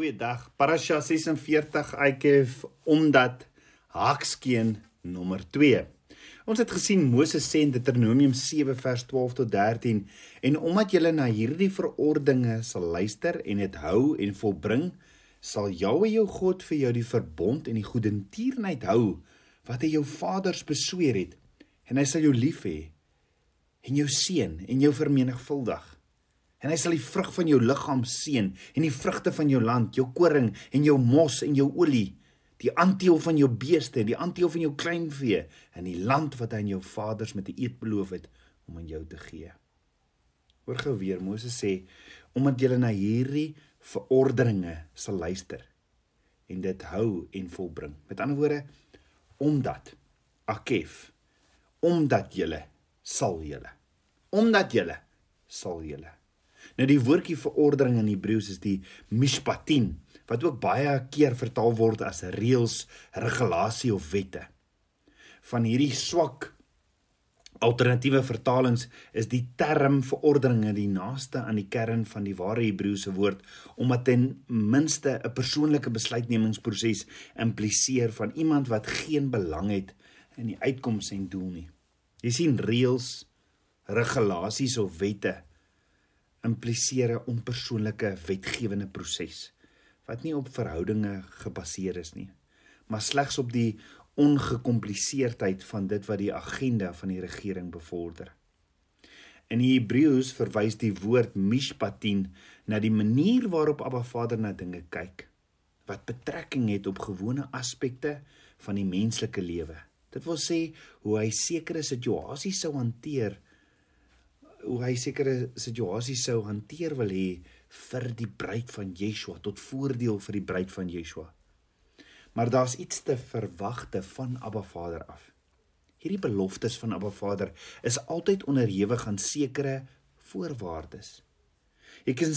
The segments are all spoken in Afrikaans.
Goeiedag. Parasha 46 Aikev omdat Hakskeen nommer 2. Ons het gesien Moses sê in Deuteronomium 7 vers 12 tot 13 en omdat julle na hierdie verordeninge sal luister en dit hou en volbring, sal Jahwe jou God vir jou die verbond en die goedertierenheid hou wat hy jou vaders besweer het en hy sal jou lief hê en jou seën en jou vermenigvuldig en hy sal die vrug van jou liggaam seën en die vrugte van jou land, jou koring en jou mos en jou olie, die aanteel van jou beeste, die aanteel van jou kleinvee in die land wat hy aan jou vaders met 'n eed beloof het om aan jou te gee. Hoor gou weer, Moses sê, omdat julle na hierdie verordeninge sal luister en dit hou en volbring. Met ander woorde, omdat akef, omdat julle sal julle. Omdat julle sal julle Nou die woordjie verordening in Hebreëus is die mishpatin wat ook baie keer vertaal word as reëls, regulasie of wette. Van hierdie swak alternatiewe vertalings is die term verordeninge die naaste aan die kern van die ware Hebreëse woord omdat ten minste 'n persoonlike besluitnemingsproses impliseer van iemand wat geen belang het in die uitkoms en doel nie. Jy sien reëls, regulasies of wette impliseer 'n onpersoonlike wetgewende proses wat nie op verhoudinge gebaseer is nie, maar slegs op die ongekompliseerdheid van dit wat die agenda van die regering bevorder. In die Hebreëus verwys die woord mishpatin na die manier waarop Abba Vader na dinge kyk wat betrekking het op gewone aspekte van die menslike lewe. Dit wil sê hoe hy sekere situasies sou hanteer hoe hy sekere situasies sou hanteer wil hê vir die bruid van Yeshua tot voordeel vir die bruid van Yeshua. Maar daar's iets te verwagte van Abba Vader af. Hierdie beloftes van Abba Vader is altyd onderhewig aan sekere voorwaardes. Jy kan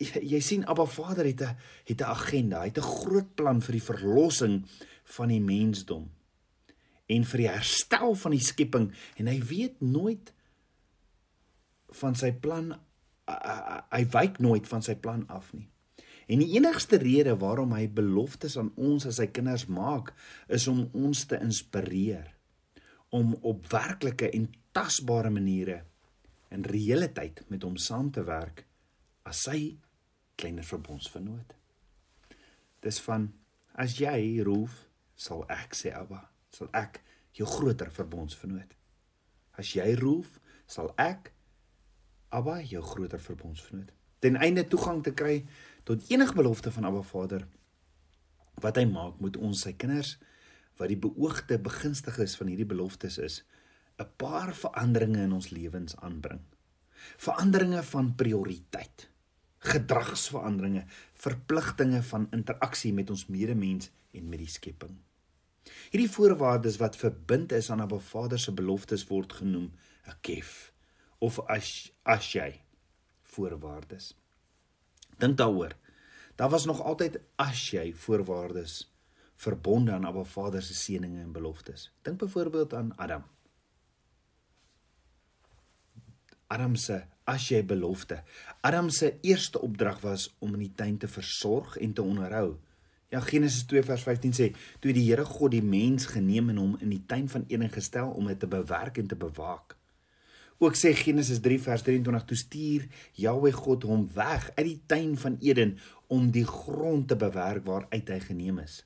jy, jy sien Abba Vader het 'n het 'n agenda, hy het 'n groot plan vir die verlossing van die mensdom en vir die herstel van die skepping en hy weet nooit van sy plan hy wyk nooit van sy plan af nie. En die enigste rede waarom hy beloftes aan ons as sy kinders maak, is om ons te inspireer om op werklike en tasbare maniere in reële tyd met hom saam te werk as sy kleiner verbondsvernoot. Dis van as jy roef, sal ek sê Abba, sal ek jou groter verbondsvernoot. As jy roef, sal ek Abba jou groter verbondsvriend. Ten einde toegang te kry tot enige belofte van Abba Vader wat hy maak, moet ons sy kinders wat die beoogde begunstiges van hierdie beloftes is, 'n paar veranderinge in ons lewens aanbring. Veranderinge van prioriteit, gedragsveranderinge, verpligtinge van interaksie met ons medemens en met die skepping. Hierdie voorwaardes wat verbind is aan Abba Vader se beloftes word genoem 'n kef of as as jy voorwaardes. Dink daaroor. Daar was nog altyd as jy voorwaardes verbonde aan Abba Vader se seënings en beloftes. Dink byvoorbeeld aan Adam. Adam se as jy belofte. Adam se eerste opdrag was om in die tuin te versorg en te onderhou. Ja Genesis 2 vers 15 sê: "Toe die Here God die mens geneem en hom in die tuin van Eden gestel om dit te bewerk en te bewaak." Ook sê Genesis 3 vers 23 toe stuur Jahweh God hom weg uit die tuin van Eden om die grond te bewerk waaruit hy geneem is.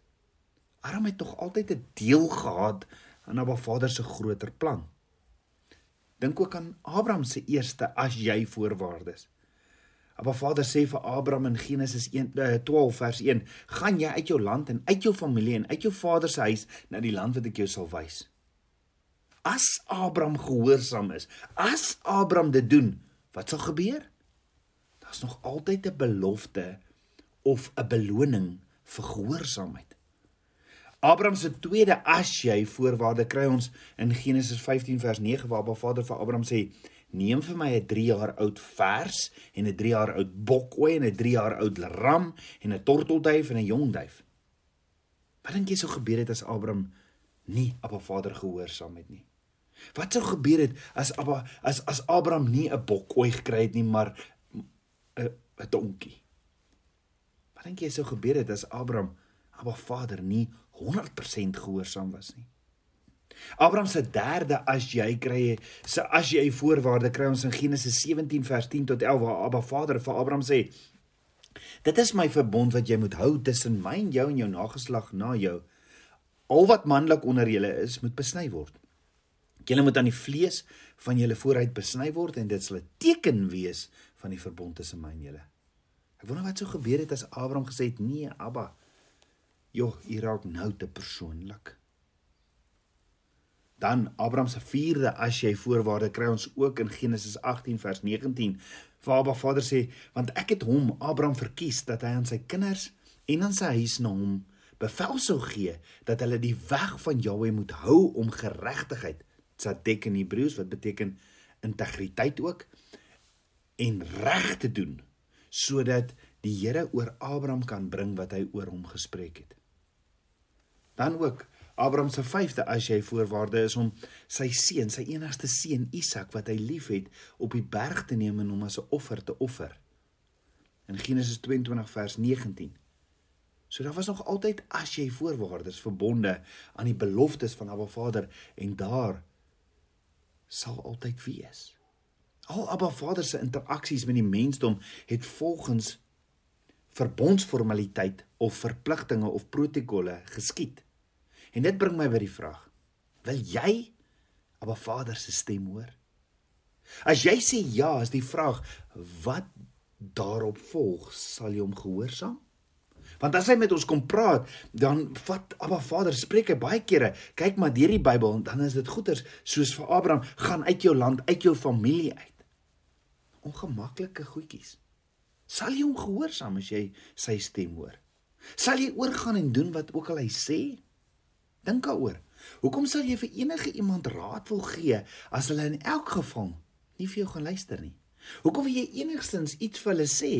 Adam het tog altyd 'n deel gehad aan Abba Vader se groter plan. Dink ook aan Abraham se eerste as jy voorwaardes. Abba Vader sê vir Abraham in Genesis 1 12 eh, vers 1: "Gaan jy uit jou land en uit jou familie en uit jou vader se huis na die land wat ek jou sal wys." As Abraham gehoorsaam is, as Abraham dit doen, wat sal gebeur? Daar's nog altyd 'n belofte of 'n beloning vir gehoorsaamheid. Abraham se tweede as jy voorwaarde kry ons in Genesis 15 vers 9 waar Abba Vader vir Abraham sê: "Neem vir my 'n 3 jaar oud vers en 'n 3 jaar oud bokoei en 'n 3 jaar oud ram en 'n tortelduif en 'n jong duif." Wat dink jy sou gebeur het as Abraham nie Abba Vader gehoorsaam het nie? Wat sou gebeur het as Abba as as Abraham nie 'n bok ooi gekry het nie, maar 'n 'n donkie? Wat dink jy sou gebeur het as Abraham Abba Vader nie 100% gehoorsaam was nie? Abraham se derde as jy kry se as jy voorwaarde kry ons in Genesis 17 vers 10 tot 11 waar Abba Vader vir Abraham sê Dit is my verbond wat jy moet hou tussen my en jou en jou nageslag na jou. Al wat manlik onder julle is, moet besny word. Julle moet aan die vlees van julle vooruit besny word en dit sal 'n teken wees van die verbond tussen my en julle. Ek wonder wat sou gebeur het as Abraham gesê het: "Nee, Abba. Joh, hier raak nou te persoonlik." Dan Abraham se vierde as jy voorwaarde kry ons ook in Genesis 18 vers 19 waar Abba Vader sê want ek het hom Abraham verkies dat hy aan sy kinders en aan sy huis na hom bevel sou gee dat hulle die weg van Jahwe moet hou om geregtigheid tzadek in Hebreëus wat beteken integriteit ook en reg te doen sodat die Here oor Abraham kan bring wat hy oor hom gespreek het. Dan ook Abraham se vyfde as jy voorwaarde is om sy seun, sy enigste seun Isak wat hy liefhet, op die berg te neem en hom as 'n offer te offer. In Genesis 22 vers 19. So daar was nog altyd as jy voorwaardes verbonde aan die beloftes van Abba Vader en daar sal altyd wees. Al Abba Vader se interaksies met die mensdom het volgens verbondsformaliteit of verpligtinge of protokolle geskied. En dit bring my by die vraag: Wil jy Abba Vader se stem hoor? As jy sê ja, is die vraag wat daarop volg, sal jy hom gehoorsaam? Want as hy met ons kom praat, dan vat Abba Vader spreek hy baie kere. Kyk maar deur die Bybel, dan is dit goeters soos vir Abraham, gaan uit jou land, uit jou familie uit. Ongemaklike goedjies. Sal jy hom gehoorsaam as jy sy stem hoor? Sal jy oorgaan en doen wat ook al hy sê? Dink daaroor. Hoekom sal jy vir enige iemand raad wil gee as hulle in elk geval nie vir jou gaan luister nie? Hoekom wil jy enigstens iets vir hulle sê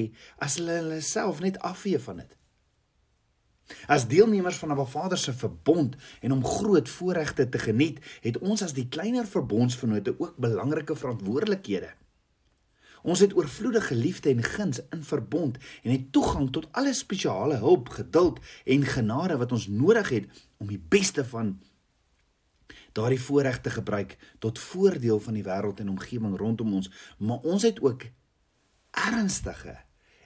as hulle hulle self net afvee van dit? As deelnemers van 'n Vader se verbond en om groot voorregte te geniet, het ons as die kleiner verbondsvennote ook belangrike verantwoordelikhede. Ons het oorvloedige liefde en guns in verbond en het toegang tot alle spesiale hulp, geduld en genade wat ons nodig het om die beste van daardie voorreg te gebruik tot voordeel van die wêreld en omgewing rondom ons, maar ons het ook ernstige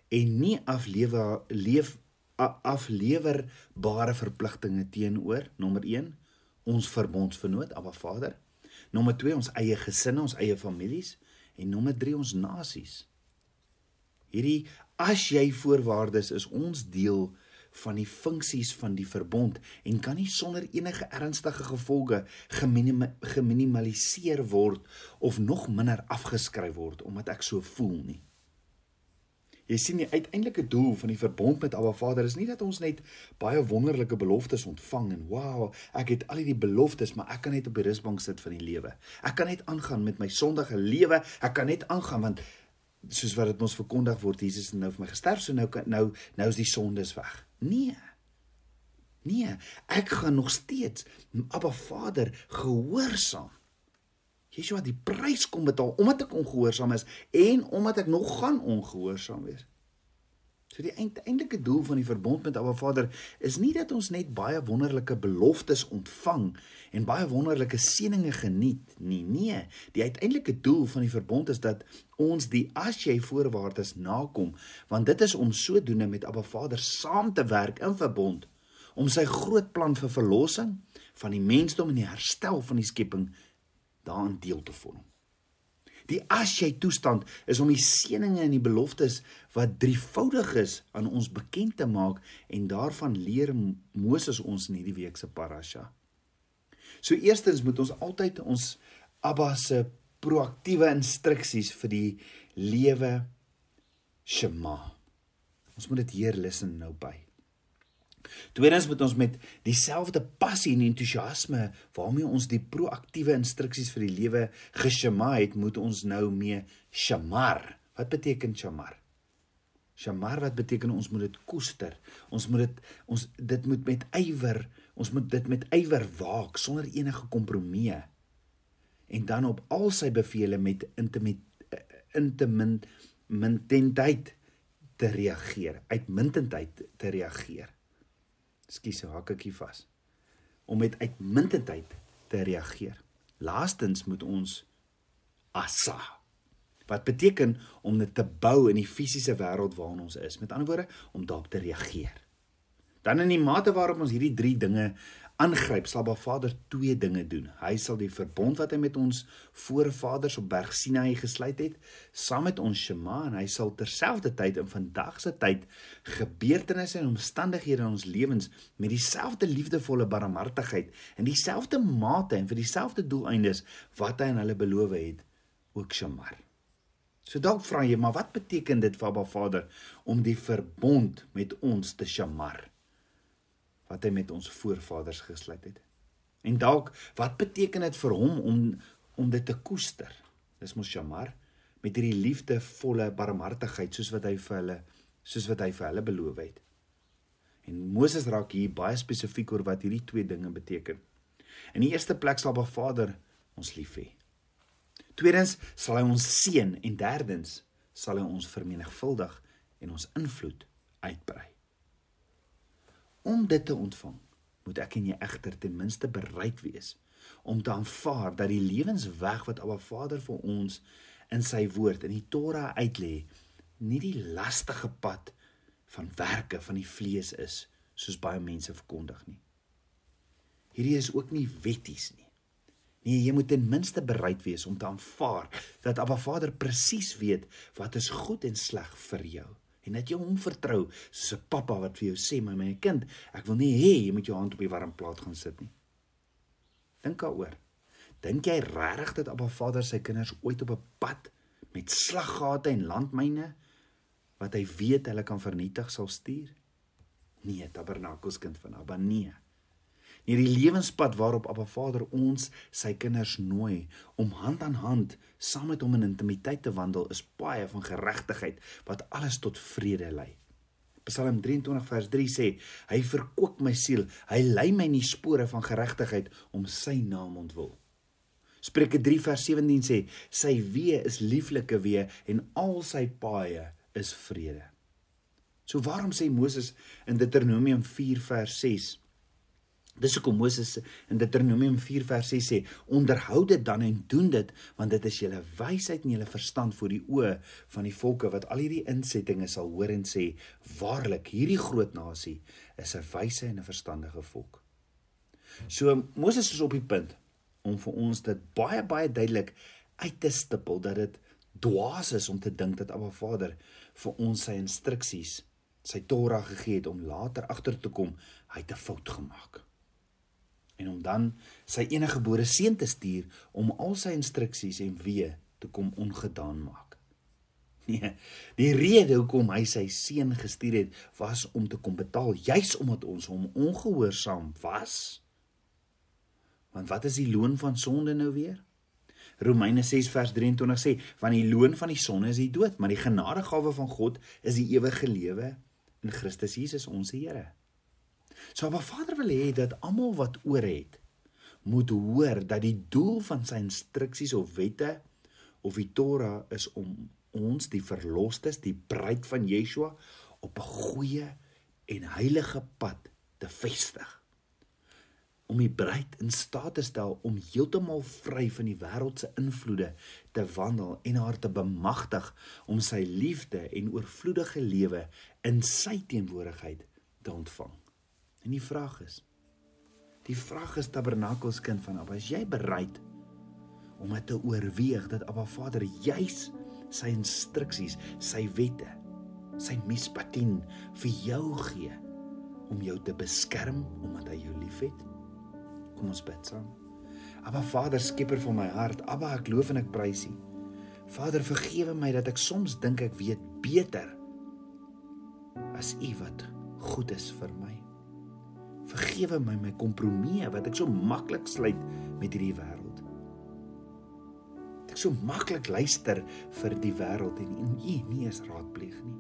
en nie aflewe leef aflewerbare verpligtinge teenoor nommer 1 ons verbondsvernoot Abba Vader. Nommer 2 ons eie gesinne ons eie families. En nommer 3 ons nasies. Hierdie as jy voorwaardes is ons deel van die funksies van die verbond en kan nie sonder enige ernstige gevolge geminimaliseer word of nog minder afgeskryf word omdat ek so voel nie. Jy sien die uiteindelike doel van die verbond met Abba Vader is nie dat ons net baie wonderlike beloftes ontvang en wow, ek het al hierdie beloftes, maar ek kan net op die rusbank sit van die lewe. Ek kan net aangaan met my sondige lewe. Ek kan net aangaan want soos wat dit ons verkondig word, Jesus het nou vir my gesterf, so nou nou nou is die sondes weg. Nee. Nee, ek gaan nog steeds Abba Vader gehoorsaam. Yeshua die prys kom betaal omdat ek ongehoorsaam is en omdat ek nog gaan ongehoorsaam wees. So die eintlike doel van die verbond met Abba Vader is nie dat ons net baie wonderlike beloftes ontvang en baie wonderlike seënings geniet nie. Nee, die uiteindelike doel van die verbond is dat ons die as jy voorwaardes nakom, want dit is om sodoende met Abba Vader saam te werk in verbond om sy groot plan vir verlossing van die mensdom en die herstel van die skepping daarin deel te vorm. Die as jy toestand is om die seënings en die beloftes wat drievoudig is aan ons bekend te maak en daarvan leer Moses ons in hierdie week se parasha. So eerstens moet ons altyd ons Abba se proaktiewe instruksies vir die lewe Shema. Ons moet dit hier luister nou by. Tweedens moet ons met dieselfde passie en entoesiasme waarmee ons die proaktiewe instruksies vir die lewe geshema het, moet ons nou mee shamar. Wat beteken shamar? Shamar wat beteken ons moet dit koester. Ons moet dit ons dit moet met ywer, ons moet dit met ywer waak sonder enige kompromie. En dan op al sy bevele met intimit intimintheid te reageer, uitmuntendheid te reageer. Ekskuus, hak ek hier vas. Om met uitmuntendheid te reageer. Laastens moet ons asa wat beteken om dit te bou in die fisiese wêreld waarin ons is. Met ander woorde, om daarop te reageer. Dan in die mate waarop ons hierdie 3 dinge aangryp, sal Ba Vader twee dinge doen. Hy sal die verbond wat hy met ons voorvaders op Berg Sinai gesluit het, saam met ons Shema en hy sal terselfdertyd in vandag se tyd gebeurtenisse en omstandighede in ons lewens met dieselfde liefdevolle barmhartigheid en dieselfde mate en vir dieselfde doeleindes wat hy aan hulle beloof het, ook Shema. So dalk vra jy, maar wat beteken dit vir Ba Vader om die verbond met ons te shamar? Wat hy met ons voorvaders gesluit het. En dalk wat beteken dit vir hom om om dit te koester? Dis mos jammer met hierdie liefdevolle barmhartigheid soos wat hy vir hulle soos wat hy vir hulle beloof het. En Moses raak hier baie spesifiek oor wat hierdie twee dinge beteken. In die eerste plek sal Ba Vader ons lief hê. Tweedens sal hy ons seën en derdens sal hy ons vermenigvuldig en ons invloed uitbrei. Om dit te ontvang, moet ek en jy egter ten minste bereid wees om te aanvaar dat die lewensweg wat Abba Vader vir ons in sy woord in die Torah uitlê, nie die lastige pad van werke van die vlees is soos baie mense verkondig nie. Hierdie is ook nie wetties nie. Nee, jy moet ten minste bereid wees om te aanvaar dat Abba Vader presies weet wat is goed en sleg vir jou en dat jy hom vertrou soos 'n pappa wat vir jou sê my my kind ek wil nie hê jy moet jou hand op die warm plaas gaan sit nie. Dink daaroor. Dink jy regtig dat Abba Vader sy kinders ooit op 'n pad met slaggate en landmyne wat hy weet hulle kan vernietig sal stuur? Nee tabernakels kind van Abba nee hierdie lewenspad waarop Abba Vader ons sy kinders nooi om hand aan hand saam met hom in intimiteit te wandel is baie van geregtigheid wat alles tot vrede lei. Psalm 23 vers 3 sê: Hy verkoop my siel, hy lei my in die spore van geregtigheid om sy naam ontwil. Spreuke 3 vers 17 sê: Sy weë is lieflike weë en al sy paaie is vrede. So waarom sê Moses in Deuteronomium 4 vers 6 Dis hoekom Moses in Deuteronomium 4 vers 6 sê: "Onderhou dit dan en doen dit, want dit is julle wysheid en julle verstand vir die oë van die volke wat al hierdie insettinge sal hoor en sê: Waarlik, hierdie groot nasie is 'n wyse en 'n verstandige volk." So Moses is op die punt om vir ons dit baie baie duidelik uit te stippel dat dit dwaas is om te dink dat Abba Vader vir ons sy instruksies, sy Torah gegee het om later agter te kom hy het 'n fout gemaak en om dan sy enige gebore seun te stuur om al sy instruksies en weë te kom ongedaan maak. Nee, die rede hoekom hy sy seun gestuur het was om te kom betaal juis omdat ons hom ongehoorsaam was. Want wat is die loon van sonde nou weer? Romeine 6 vers 23 sê want die loon van die sonde is die dood, maar die genadegawe van God is die ewige lewe in Christus Jesus ons Here. So wat Vader wil hê dat almal wat oor het moet hoor dat die doel van sy instruksies of wette of die Torah is om ons die verlosters, die bruid van Yeshua op 'n goeie en heilige pad te vestig. Om die bruid in staat te stel om heeltemal vry van die wêreld se invloede te wandel en haar te bemagtig om sy liefde en oorvloedige lewe in sy teenwoordigheid te ontvang. En die vraag is die vraag is tabernakels kind van Abba, is jy bereid om dit te oorweeg dat Abba Vader juis sy instruksies, sy wette, sy mispatin vir jou gee om jou te beskerm omdat hy jou liefhet? Kom ons bid saam. Abba Vader, skieper van my hart, Abba, ek loof en ek prys U. Vader, vergewe my dat ek soms dink ek weet beter as U wat goed is vir my. Vergewe my my kompromieë wat ek so maklik sluit met hierdie wêreld. Ek so maklik luister vir die wêreld en U nie eens raadpleeg nie.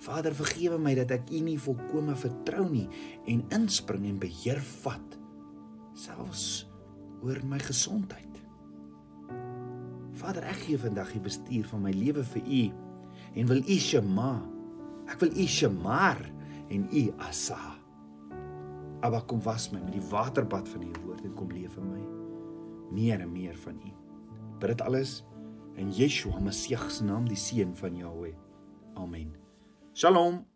Vader, vergewe my dat ek U nie volkome vertrou nie en inspring en beheer vat selfs oor my gesondheid. Vader, ek gee vandag die bestuur van my lewe vir U en wil U Shema Ek wil U Shemar en U Asa. Abba kom was my met die waterbad van U woord en kom leef in my. Meer en meer van U. Bid dit alles in Yeshua Messie se naam, die seun van Jahweh. Amen. Shalom.